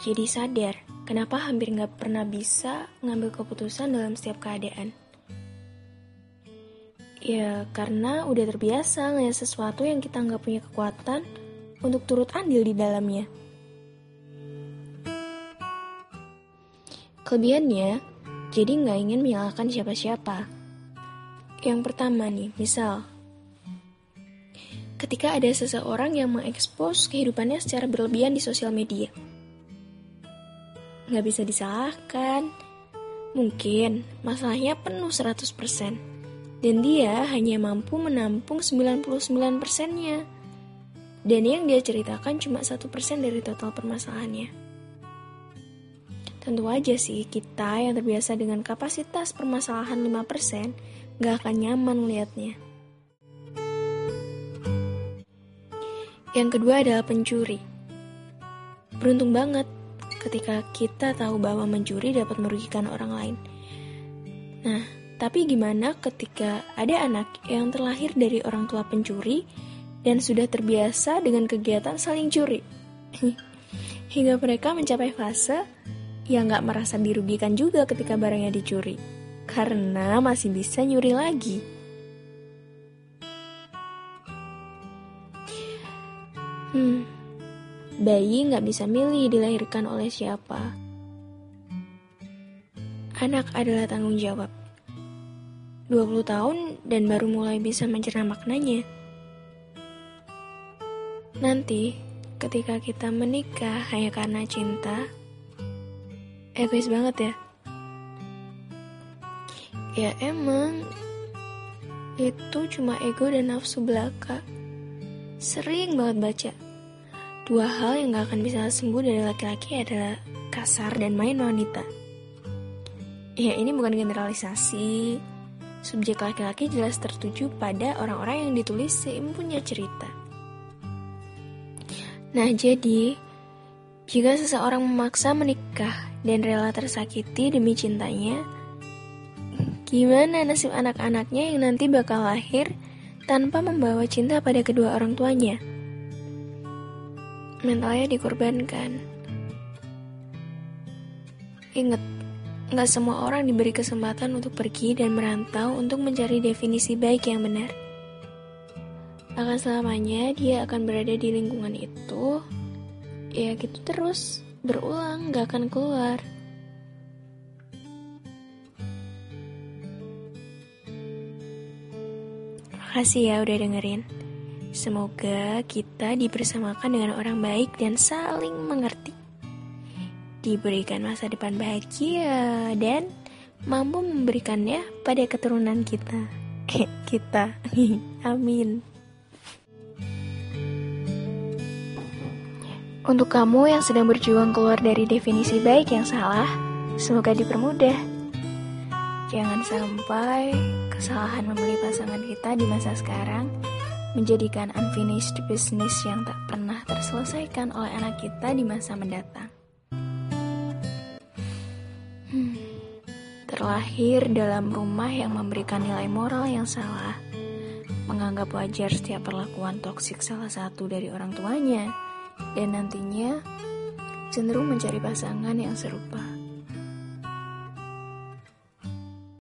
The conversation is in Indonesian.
jadi sadar kenapa hampir nggak pernah bisa ngambil keputusan dalam setiap keadaan. Ya, karena udah terbiasa ngeliat sesuatu yang kita nggak punya kekuatan untuk turut andil di dalamnya. Kelebihannya, jadi nggak ingin menyalahkan siapa-siapa. Yang pertama nih, misal, ketika ada seseorang yang mengekspos kehidupannya secara berlebihan di sosial media. Nggak bisa disalahkan. Mungkin masalahnya penuh 100%. Dan dia hanya mampu menampung 99%-nya. Dan yang dia ceritakan cuma 1% dari total permasalahannya. Tentu aja sih kita yang terbiasa dengan kapasitas permasalahan 5% gak akan nyaman liatnya. Yang kedua adalah pencuri. Beruntung banget ketika kita tahu bahwa mencuri dapat merugikan orang lain. Nah, tapi gimana ketika ada anak yang terlahir dari orang tua pencuri dan sudah terbiasa dengan kegiatan saling curi? Hingga mereka mencapai fase yang gak merasa dirugikan juga ketika barangnya dicuri. Karena masih bisa nyuri lagi. Hmm, bayi gak bisa milih dilahirkan oleh siapa. Anak adalah tanggung jawab 20 tahun dan baru mulai bisa mencerna maknanya. Nanti, ketika kita menikah hanya karena cinta, egois banget ya. Ya emang, itu cuma ego dan nafsu belaka. Sering banget baca. Dua hal yang gak akan bisa sembuh dari laki-laki adalah kasar dan main wanita. Ya ini bukan generalisasi, subjek laki-laki jelas tertuju pada orang-orang yang ditulis seimpunnya cerita. Nah, jadi jika seseorang memaksa menikah dan rela tersakiti demi cintanya, gimana nasib anak-anaknya yang nanti bakal lahir tanpa membawa cinta pada kedua orang tuanya? Mentalnya dikorbankan. Ingat, Nggak semua orang diberi kesempatan untuk pergi dan merantau untuk mencari definisi baik yang benar. Akan selamanya dia akan berada di lingkungan itu, ya gitu terus, berulang, gak akan keluar. Makasih ya udah dengerin. Semoga kita dipersamakan dengan orang baik dan saling mengerti diberikan masa depan bahagia dan mampu memberikannya pada keturunan kita. kita. Amin. Untuk kamu yang sedang berjuang keluar dari definisi baik yang salah, semoga dipermudah. Jangan sampai kesalahan memilih pasangan kita di masa sekarang menjadikan unfinished business yang tak pernah terselesaikan oleh anak kita di masa mendatang. terlahir dalam rumah yang memberikan nilai moral yang salah, menganggap wajar setiap perlakuan toksik salah satu dari orang tuanya, dan nantinya cenderung mencari pasangan yang serupa.